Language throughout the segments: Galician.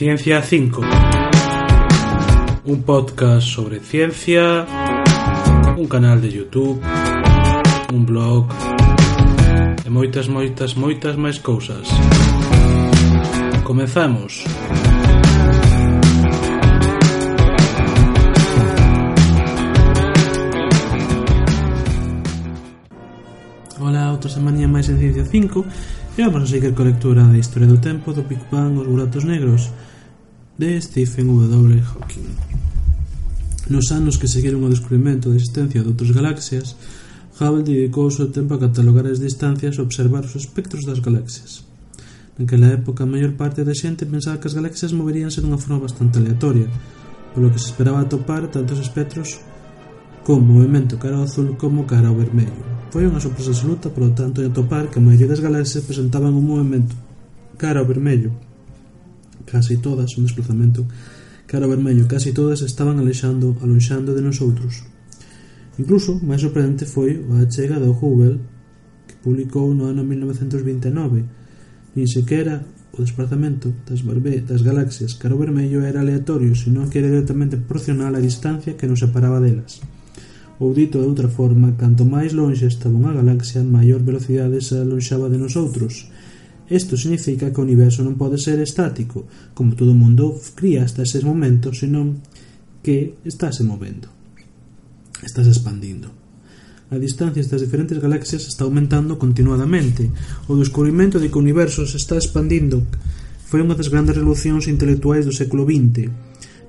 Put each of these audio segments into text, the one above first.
Ciencia 5. Un podcast sobre ciencia, un canal de YouTube, un blog e moitas, moitas, moitas máis cousas. Comezamos. Ola, outra semana máis en Ciencia 5 e vamos a seguir coa lectura da historia do tempo do Big Bang os buratos negros de Stephen W. Hawking. Nos anos que seguiron o descubrimento da existencia de outras galaxias, Hubble dedicou o seu tempo a catalogar as distancias e observar os espectros das galaxias. Naquela época, a maior parte da xente pensaba que as galaxias moveríanse dunha forma bastante aleatoria, polo que se esperaba atopar tantos espectros con movimento cara ao azul como cara ao vermello. Foi unha sorpresa absoluta, polo tanto, de atopar que a maioría das galaxias presentaban un movimento cara ao vermello, casi todas, un desplazamento cara ao vermello, casi todas estaban alexando, alonxando de nosoutros. Incluso, máis sorprendente foi a chega do Hubble que publicou no ano 1929. Nin sequera o desplazamento das, barbe, das galaxias cara ao vermello era aleatorio, senón que era directamente proporcional á distancia que nos separaba delas. Ou dito de outra forma, canto máis lonxe estaba unha galaxia, maior velocidade se alonxaba de nosoutros, outros Isto significa que o universo non pode ser estático, como todo mundo cría hasta ese momento, senón que estáse movendo. Estás expandindo. A distancia entre as diferentes galaxias está aumentando continuadamente. O descubrimento de que o universo se está expandindo foi unha das grandes revolucións intelectuais do século XX.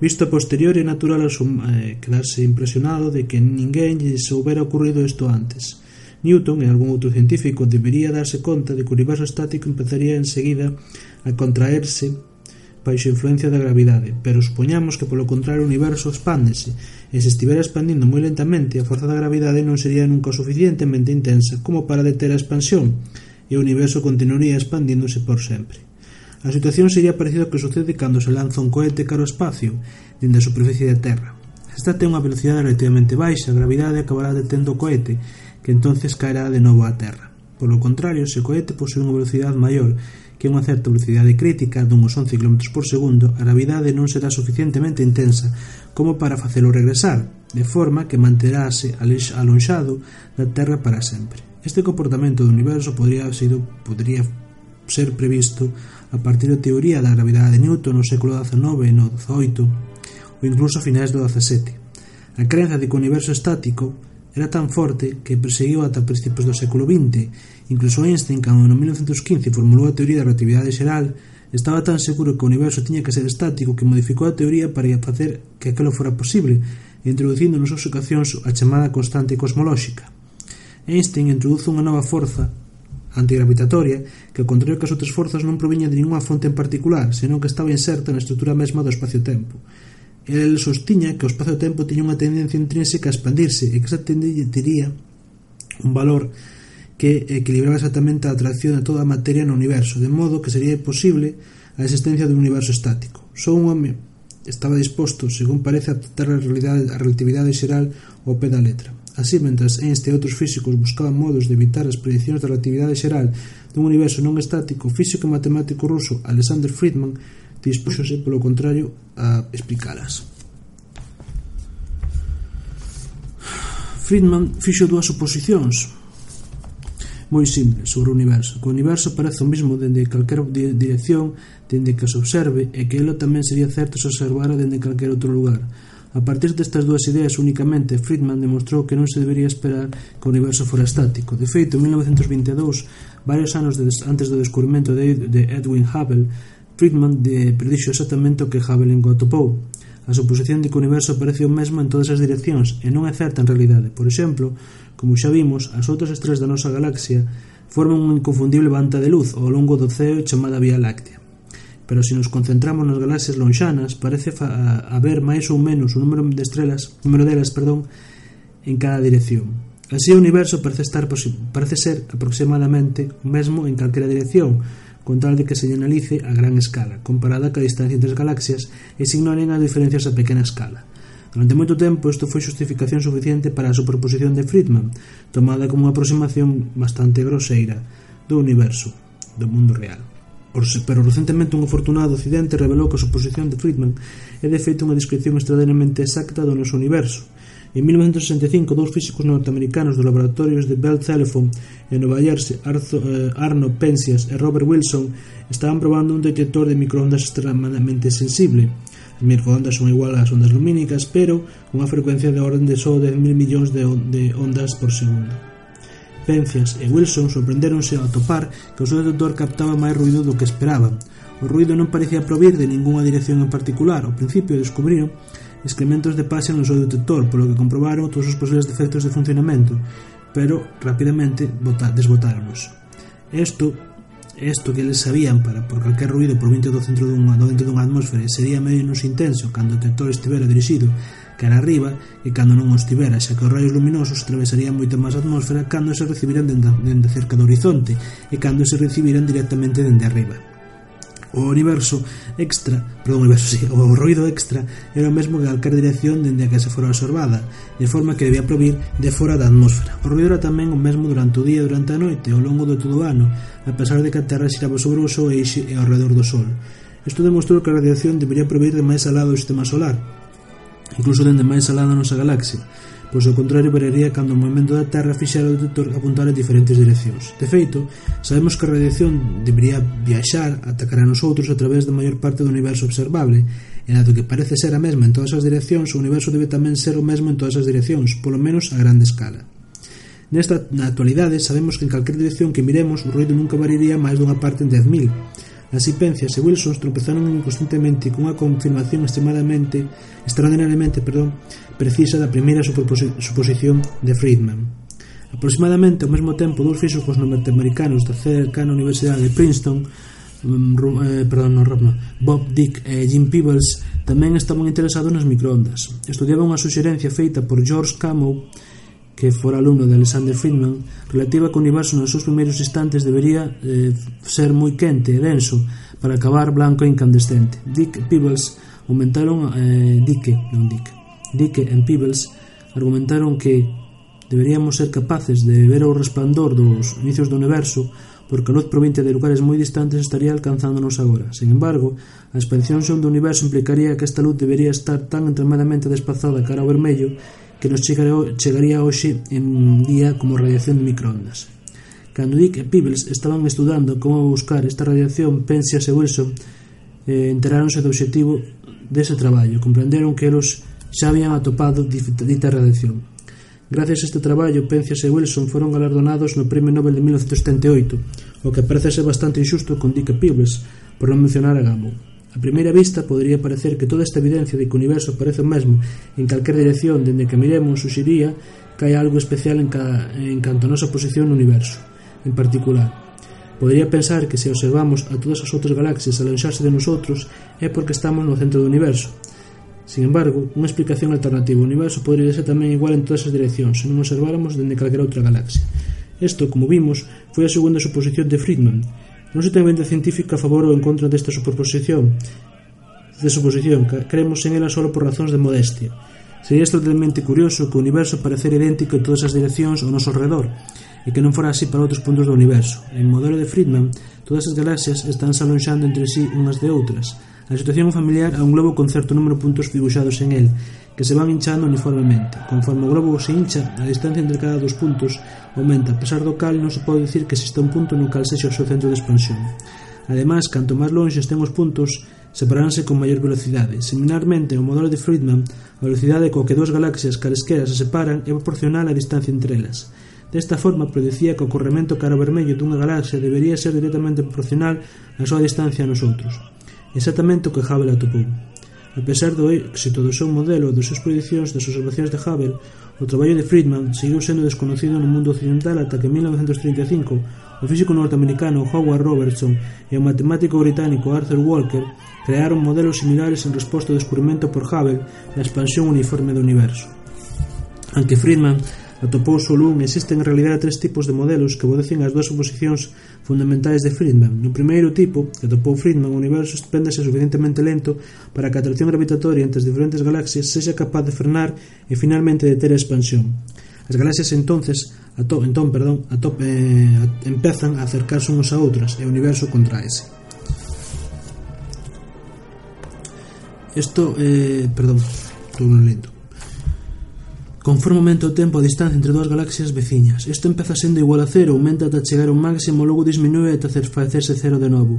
Visto a posterior é natural eh, quedarse impresionado de que ninguén lle se houbera ocurrido isto antes Newton e algún outro científico debería darse conta de que o universo estático empezaría enseguida a contraerse baixo a influencia da gravidade, pero supoñamos que polo contrario o universo expándese, e se estivera expandindo moi lentamente, a forza da gravidade non sería nunca suficientemente intensa como para deter a expansión, e o universo continuaría expandíndose por sempre. A situación sería parecida ao que sucede cando se lanza un cohete caro espacio, dende a superficie da Terra. Esta ten unha velocidade relativamente baixa, a gravidade acabará detendo o cohete que entonces caerá de novo á Terra. Polo contrario, se o cohete posee unha velocidade maior que unha certa velocidade crítica dunhos 11 km por segundo, a gravidade non será suficientemente intensa como para facelo regresar, de forma que manterase alonxado da Terra para sempre. Este comportamento do universo podría, sido, podría ser previsto a partir da teoría da gravidade de Newton no século XIX e no XVIII, ou incluso a finais do XVII. A crenza de que o universo estático Era tan forte que perseguiu ata principios do século XX. Incluso Einstein, cando no 1915 formulou a teoría da relatividade xeral, estaba tan seguro que o universo tiña que ser estático que modificou a teoría para facer que aquilo fora posible, introducindo nas súas ocasións a chamada constante cosmolóxica. Einstein introduce unha nova forza antigravitatoria que, ao contrario que as outras forzas, non proviña de ninguna fonte en particular, senón que estaba inserta na estrutura mesma do espacio-tempo el sostiña que o espazo-tempo tiña unha tendencia intrínseca a expandirse e que esa tendencia tería un valor que equilibraba exactamente a atracción de toda a materia no universo, de modo que sería posible a existencia dun universo estático. Só un home estaba disposto, según parece, a aceptar a, realidade, a relatividade xeral ao pé da letra. Así, mentras Einstein e outros físicos buscaban modos de evitar as predicións da relatividade xeral dun universo non estático, o físico e matemático ruso Alexander Friedman dispúxose, polo contrario, a explicalas. Friedman fixo dúas suposicións moi simples sobre o universo, que o universo parece o mismo dende calquera dirección dende que se observe e que elo tamén sería certo se observara dende calquera outro lugar. A partir destas dúas ideas únicamente, Friedman demostrou que non se debería esperar que o universo fora estático. De feito, en 1922, varios anos antes do descubrimento de Edwin Hubble, Friedman de predixo exactamente o que Hubble atopou. A suposición de que o universo parece o mesmo en todas as direccións e non é certa en realidade. Por exemplo, como xa vimos, as outras estrelas da nosa galaxia forman unha inconfundible banda de luz ao longo do ceo chamada Vía Láctea. Pero se nos concentramos nas galaxias lonxanas, parece haber máis ou menos un número de estrelas, número delas, perdón, en cada dirección. Así o universo parece, estar parece ser aproximadamente o mesmo en calquera dirección, con tal de que se analice a gran escala, comparada ca distancia entre as galaxias e se ignoren as diferencias a pequena escala. Durante moito tempo isto foi xustificación suficiente para a superposición de Friedman, tomada como unha aproximación bastante groseira do universo, do mundo real. Pero recentemente un afortunado occidente revelou que a suposición de Friedman é de feito unha descripción extraordinariamente exacta do noso universo, En 1965, dous físicos norteamericanos dos laboratorios de Bell Telephone en Nova Jersey, eh, Arno Penzias e Robert Wilson, estaban probando un detector de microondas extremadamente sensible. As microondas son igual ás ondas lumínicas, pero cunha frecuencia de orden de só 10.000 millóns de, de ondas por segundo. Penzias e Wilson sorprenderonse ao topar que o seu detector captaba máis ruido do que esperaban. O ruido non parecía provir de ningunha dirección en particular. Ao principio descubriron excrementos de pase no seu detector, polo que comprobaron todos os posibles defectos de funcionamento, pero rapidamente desbotáronos. Isto Isto que eles sabían para por calquer ruido provinte do centro dunha, do dentro dunha atmósfera sería menos intenso cando o detector estivera dirixido cara arriba e cando non o estivera, xa que os raios luminosos atravesarían moito máis a atmósfera cando se recibiran dende, dende cerca do horizonte e cando se recibiran directamente dende arriba. O universo extra, perdón, o universo, sí, o ruido extra era o mesmo que calquer dirección dende a que se fora absorbada, de forma que debía provir de fora da atmósfera. O ruido era tamén o mesmo durante o día e durante a noite, ao longo de todo o ano, a pesar de que a Terra xiraba sobre o Sol e eixe e ao redor do Sol. Isto demostrou que a radiación debería provir de máis alá do sistema solar, incluso dende máis alá da nosa galaxia, pois ao contrario variaría cando o movimento da Terra fixera o detector apuntar a diferentes direccións. De feito, sabemos que a radiación debería viaxar ata cara a nosotros a través da maior parte do universo observable, e dado que parece ser a mesma en todas as direccións, o universo debe tamén ser o mesmo en todas as direccións, polo menos a grande escala. Nesta na actualidade sabemos que en calquer dirección que miremos o ruido nunca variaría máis dunha parte en 10.000, As Pence e Wilson tropezaron inconscientemente cunha confirmación extremadamente extraordinariamente perdón, precisa da primeira suposición de Friedman. Aproximadamente ao mesmo tempo, dous físicos norteamericanos da cercana Universidade de Princeton mm, eh, perdón, no, no, Bob Dick e Jim Peebles tamén estaban interesados nas microondas. Estudiaban unha suxerencia feita por George Camus que fora alumno de Alexander Friedman, relativa que o universo nos seus primeiros instantes debería eh, ser moi quente e denso para acabar blanco e incandescente. Dick Peebles aumentaron eh, Dicke, non Dick. Dicke e Peebles argumentaron que deberíamos ser capaces de ver o resplandor dos inicios do universo porque a luz provinte de lugares moi distantes estaría alcanzándonos agora. Sin embargo, a expansión son do universo implicaría que esta luz debería estar tan entremadamente desplazada cara ao vermello que nos chegaría hoxe en día como radiación de microondas. Cando Dick e Peebles estaban estudando como buscar esta radiación, Penzias e Wilson eh, enteráronse do obxectivo dese traballo, comprenderon que eles xa habían atopado dita radiación. Gracias a este traballo, Penzias e Wilson foron galardonados no Premio Nobel de 1978, o que parece ser bastante injusto con Dick e Peebles, por non mencionar a Gamow. A primeira vista podería parecer que toda esta evidencia de que o universo parece o mesmo en calquer dirección dende que miremos suxiría que hai algo especial en, ca, en canto a nosa posición no universo, en particular. Podería pensar que se observamos a todas as outras galaxias alonxarse de nosotros é porque estamos no centro do universo. Sin embargo, unha explicación alternativa ao universo podería ser tamén igual en todas as direccións se non observáramos dende calquera outra galaxia. Isto, como vimos, foi a segunda suposición de Friedman, Non se ten venda científica a favor ou en contra desta superposición de suposición, cremos en ela só por razóns de modestia. Sería extraordinariamente curioso que o universo parecer idéntico en todas as direccións ao noso redor, e que non fora así para outros puntos do universo. En modelo de Friedman, todas as galaxias están alonxando entre sí unhas de outras. A situación familiar a un globo con certo número de puntos dibuixados en el, que se van hinchando uniformemente. Conforme o globo se hincha, a distancia entre cada dos puntos aumenta, a pesar do cal non se pode dicir que exista un punto no cal sexa o seu centro de expansión. Ademais, canto máis longe estén os puntos, separaránse con maior velocidade. Similarmente, o modelo de Friedman, a velocidade co que dúas galaxias calesqueras se separan é proporcional á distancia entre elas. Desta forma, predicía que o corremento cara vermello dunha galaxia debería ser directamente proporcional á súa distancia a nosotros. Exactamente o que Hubble atopou. A pesar do éxito do seu modelo e das súas predicións das observacións de Hubble, o traballo de Friedman seguiu sendo desconocido no mundo occidental ata que en 1935 o físico norteamericano Howard Robertson e o matemático británico Arthur Walker crearon modelos similares en resposta ao descubrimento por Hubble da expansión uniforme do universo. Aunque Friedman atopouse o existen en realidade tres tipos de modelos que obedecen ás dúas suposicións fundamentais de Friedman. No primeiro tipo, que atopou Friedman, o universo expéndese suficientemente lento para que a atracción gravitatoria entre as diferentes galaxias sexa capaz de frenar e finalmente de ter a expansión. As galaxias entonces, ato, entón, perdón, atop, eh, empezan a acercarse unhas a outras e o universo contraese. Isto, eh, perdón, estou lento. Conforme aumenta o tempo a distancia entre dúas galaxias veciñas, isto empeza sendo igual a cero, aumenta ata chegar a un máximo, logo disminúe ata facerse cero de novo.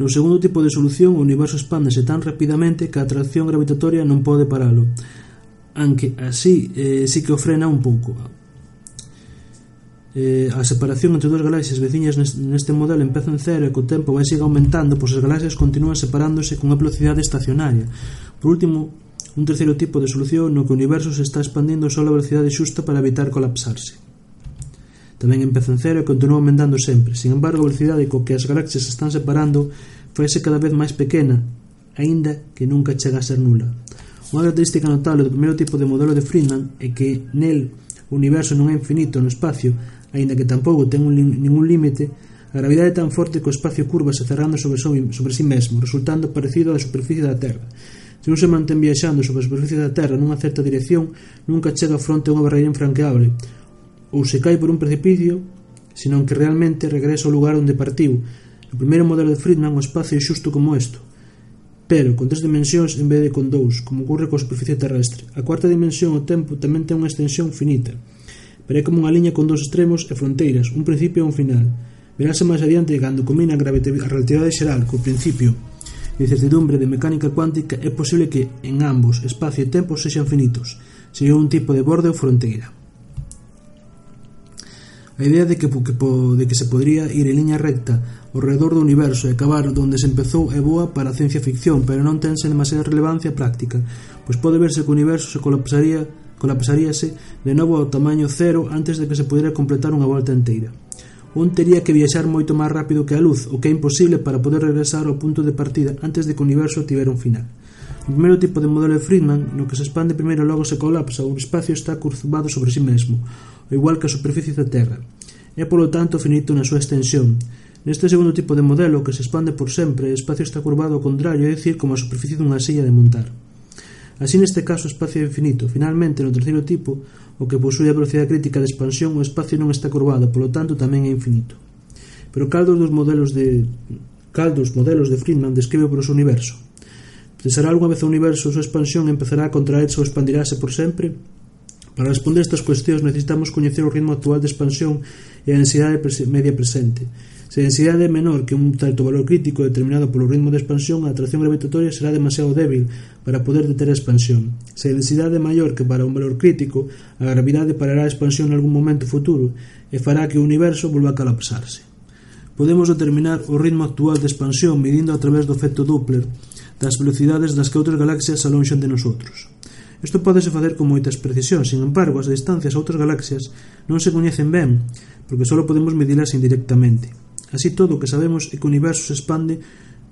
No segundo tipo de solución, o universo expándese tan rapidamente que a atracción gravitatoria non pode paralo, anque así eh, sí que o frena un pouco. Eh, a separación entre dúas galaxias veciñas neste modelo empeza en cero e co tempo vai siga aumentando, pois as galaxias continúan separándose con unha velocidade estacionaria. Por último, un terceiro tipo de solución no que o universo se está expandindo só a velocidade xusta para evitar colapsarse. Tamén empeza en cero e continúa aumentando sempre. Sin embargo, a velocidade co que as galaxias se están separando faise cada vez máis pequena, aínda que nunca chega a ser nula. Unha característica notable do primeiro tipo de modelo de Friedman é que nel o universo non é infinito no espacio, aínda que tampouco ten un, ningún límite, a gravidade é tan forte que o espacio curva se cerrando sobre, sobre si mesmo, resultando parecido á superficie da Terra. Se un se mantén viaxando sobre a superficie da Terra nunha certa dirección, nunca chega fronte a unha barreira infranqueable, ou se cai por un precipicio, senón que realmente regresa ao lugar onde partiu. O primeiro modelo de Friedman o espacio é xusto como isto, pero con tres dimensións en vez de con dous, como ocorre coa superficie terrestre. A cuarta dimensión, o tempo, tamén ten unha extensión finita, pero é como unha liña con dous extremos e fronteiras, un principio e un final. Verase máis adiante cando combina a, a relatividade xeral co principio incertidumbre de mecánica cuántica é posible que en ambos espacio e tempo sexan finitos, sería un tipo de borde ou fronteira. A idea de que, que, de que se podría ir en liña recta ao redor do universo e acabar onde se empezou é boa para a ciencia ficción, pero non tense demasiada relevancia práctica, pois pode verse que o universo se colapsaría colapsaríase de novo ao tamaño cero antes de que se pudera completar unha volta enteira un tería que viaxar moito máis rápido que a luz, o que é imposible para poder regresar ao punto de partida antes de que o universo tivera un final. O primeiro tipo de modelo de Friedman, no que se expande primeiro e logo se colapsa, o espacio está curvado sobre si sí mesmo, igual que a superficie da Terra. É, polo tanto, finito na súa extensión. Neste segundo tipo de modelo, que se expande por sempre, o espacio está curvado ao contrario, é dicir, como a superficie dunha silla de montar. Así neste caso o espacio é infinito. Finalmente, no terceiro tipo, o que posúe a velocidade crítica de expansión, o espacio non está curvado, polo tanto tamén é infinito. Pero cal dos modelos de cal dos modelos de Friedman describe o seu universo? Pensará algunha vez o universo a súa expansión empezará a contraerse ou expandirase por sempre? Para responder estas cuestións necesitamos coñecer o ritmo actual de expansión e a densidade media presente Se a densidade é menor que un certo valor crítico determinado polo ritmo de expansión, a atracción gravitatoria será demasiado débil para poder deter a expansión. Se a densidade é maior que para un valor crítico, a gravidade parará a expansión en algún momento futuro e fará que o universo volva a colapsarse. Podemos determinar o ritmo actual de expansión medindo a través do efecto Doppler das velocidades das que outras galaxias se alonxan de nosotros. Isto podese facer con moitas precisión, sin embargo, as distancias a outras galaxias non se coñecen ben, porque só podemos medilas indirectamente. Así todo o que sabemos é que o universo se expande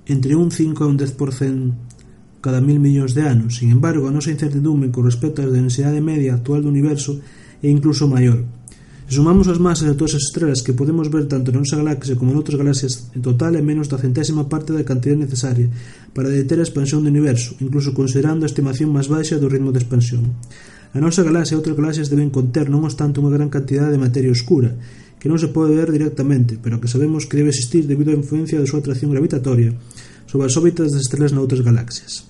entre un 5 e un 10% cada mil millóns de anos. Sin embargo, a nosa incertidumbre con respecto á densidade media actual do universo é incluso maior. Se sumamos as masas de todas as estrelas que podemos ver tanto na nosa galaxia como en outras galaxias, en total é menos da centésima parte da cantidad necesaria para deter a expansión do universo, incluso considerando a estimación máis baixa do ritmo de expansión. A nosa galaxia e outras galaxias deben conter non obstante unha gran cantidade de materia oscura, que non se pode ver directamente, pero que sabemos que debe existir debido á influencia da súa atracción gravitatoria sobre as órbitas das estrelas noutras galaxias.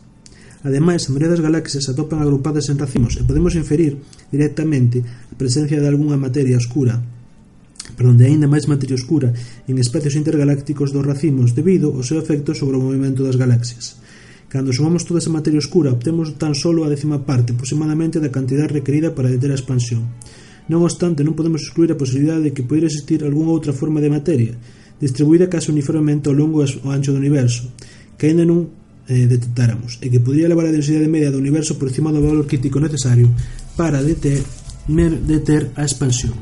Ademais, a maioria das galaxias se atopan agrupadas en racimos e podemos inferir directamente a presencia de algunha materia oscura perdón, de aínda máis materia oscura en espacios intergalácticos dos racimos debido ao seu efecto sobre o movimento das galaxias. Cando sumamos toda esa materia oscura, obtemos tan solo a décima parte aproximadamente da cantidad requerida para deter a expansión. Non obstante, non podemos excluir a posibilidade de que poida existir algunha outra forma de materia, distribuída case uniformemente ao longo e ao ancho do universo, que ainda non eh, detectáramos, e que podría elevar a densidade media do universo por cima do valor crítico necesario para deter, deter a expansión.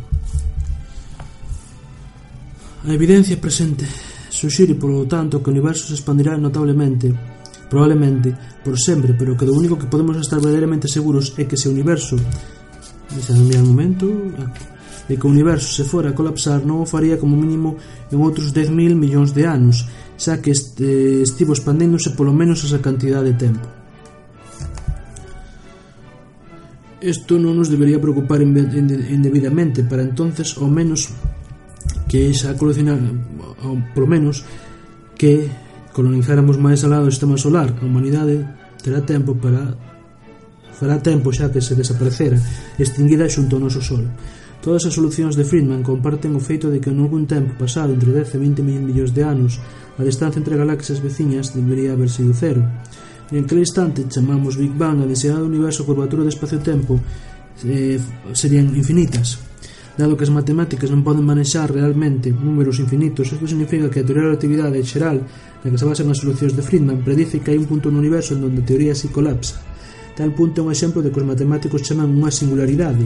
A evidencia presente suxire, polo tanto, que o universo se expandirá notablemente, probablemente, por sempre, pero que do único que podemos estar verdadeiramente seguros é que se o universo dicen en momento de que o universo se fora a colapsar non o faría como mínimo en outros 10.000 millóns de anos, xa que este, eh, estivo expandéndose polo menos esa cantidad de tempo. Isto non nos debería preocupar indebidamente, para entonces ao menos que xa colisionar, ou polo menos que colonizáramos máis alado do sistema solar, a humanidade terá tempo para Fará tempo xa que se desaparecera, extinguida xunto ao noso sol. Todas as solucións de Friedman comparten o feito de que en algún tempo pasado entre 10 e 20 mil millóns de anos a distancia entre galaxias veciñas debería haber sido cero. E en aquel instante chamamos Big Bang a deseado universo curvatura de espacio-tempo eh, serían infinitas. Dado que as matemáticas non poden manexar realmente números infinitos, isto significa que a teoría da relatividade xeral na que se basan as solucións de Friedman predice que hai un punto no universo en donde a teoría si colapsa. Tal punto é un exemplo de que os matemáticos chaman unha singularidade.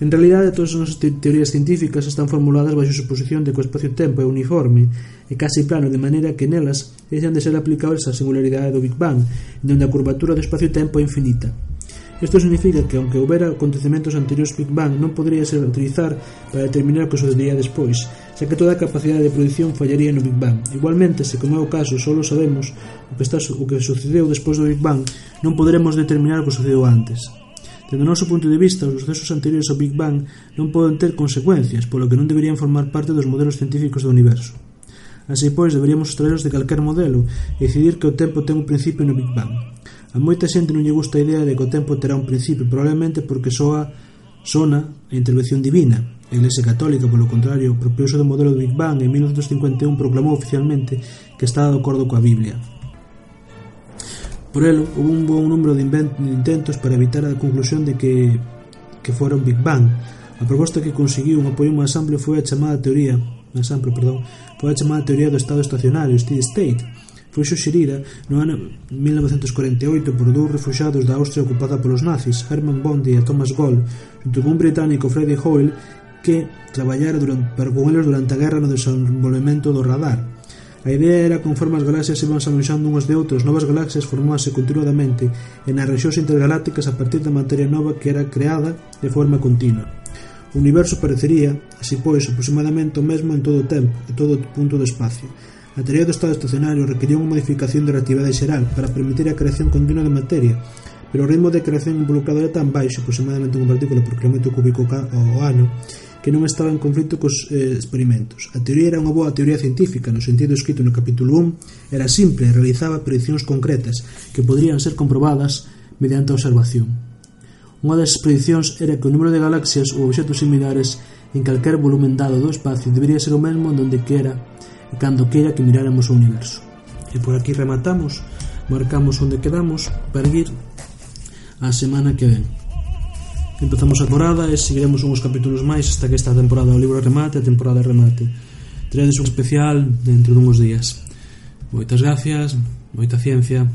En realidade, todas as nosas te teorías científicas están formuladas baixo a suposición de que o espacio-tempo é uniforme e casi plano, de maneira que nelas deixan de ser aplicables a singularidade do Big Bang, onde a curvatura do espacio-tempo é infinita. Isto significa que, aunque houbera acontecementos anteriores Big Bang, non podería ser utilizar para determinar o que sucedería despois, xa que toda a capacidade de produción fallaría no Big Bang. Igualmente, se como é o caso só sabemos o que, está, o que sucedeu despois do Big Bang, non poderemos determinar o que sucedeu antes. Dende o noso punto de vista, os sucesos anteriores ao Big Bang non poden ter consecuencias, polo que non deberían formar parte dos modelos científicos do universo. Así pois, deberíamos extraeros de calquer modelo e decidir que o tempo ten un principio no Big Bang. A moita xente non lle gusta a idea de que o tempo terá un principio, probablemente porque soa sona a intervención divina, A Iglesia Católica, polo contrario, propioso do modelo do Big Bang en 1951 proclamou oficialmente que estaba de acordo coa Biblia. Por elo, houve un bon número de, de intentos para evitar a conclusión de que, que fora un Big Bang. A proposta que conseguiu un apoio máis amplio foi a chamada teoría máis amplio, perdón, foi a chamada teoría do estado estacionario, steady state, foi suxerida no ano 1948 por dous refuxados da Austria ocupada polos nazis, Hermann Bondi e Thomas Gold, junto con un británico Freddy Hoyle que traballara durante, para con eles durante a guerra no desenvolvemento do radar. A idea era conforme as galaxias iban van unhas de outras, novas galaxias formábanse continuadamente e nas rexións intergalácticas a partir da materia nova que era creada de forma continua. O universo parecería, así pois, aproximadamente o mesmo en todo o tempo e todo o punto do espacio. A teoría do estado estacionario requería unha modificación da relatividade xeral para permitir a creación continua de materia pero o ritmo de creación involucrado era tan baixo, aproximadamente unha partícula por kilómetro cúbico ao ano, que non estaba en conflito cos eh, experimentos. A teoría era unha boa teoría científica, no sentido escrito no capítulo 1, era simple e realizaba predicións concretas que podrían ser comprobadas mediante a observación. Unha das predicións era que o número de galaxias ou obxetos similares en calquer volumen dado do espacio debería ser o mesmo onde quera e cando quera que miráramos o universo. E por aquí rematamos, marcamos onde quedamos para ir a semana que ven. Empezamos a temporada e seguiremos uns capítulos máis hasta que esta temporada o libro remate a temporada remate. Teredes un especial dentro dunhos días. Moitas gracias, moita ciencia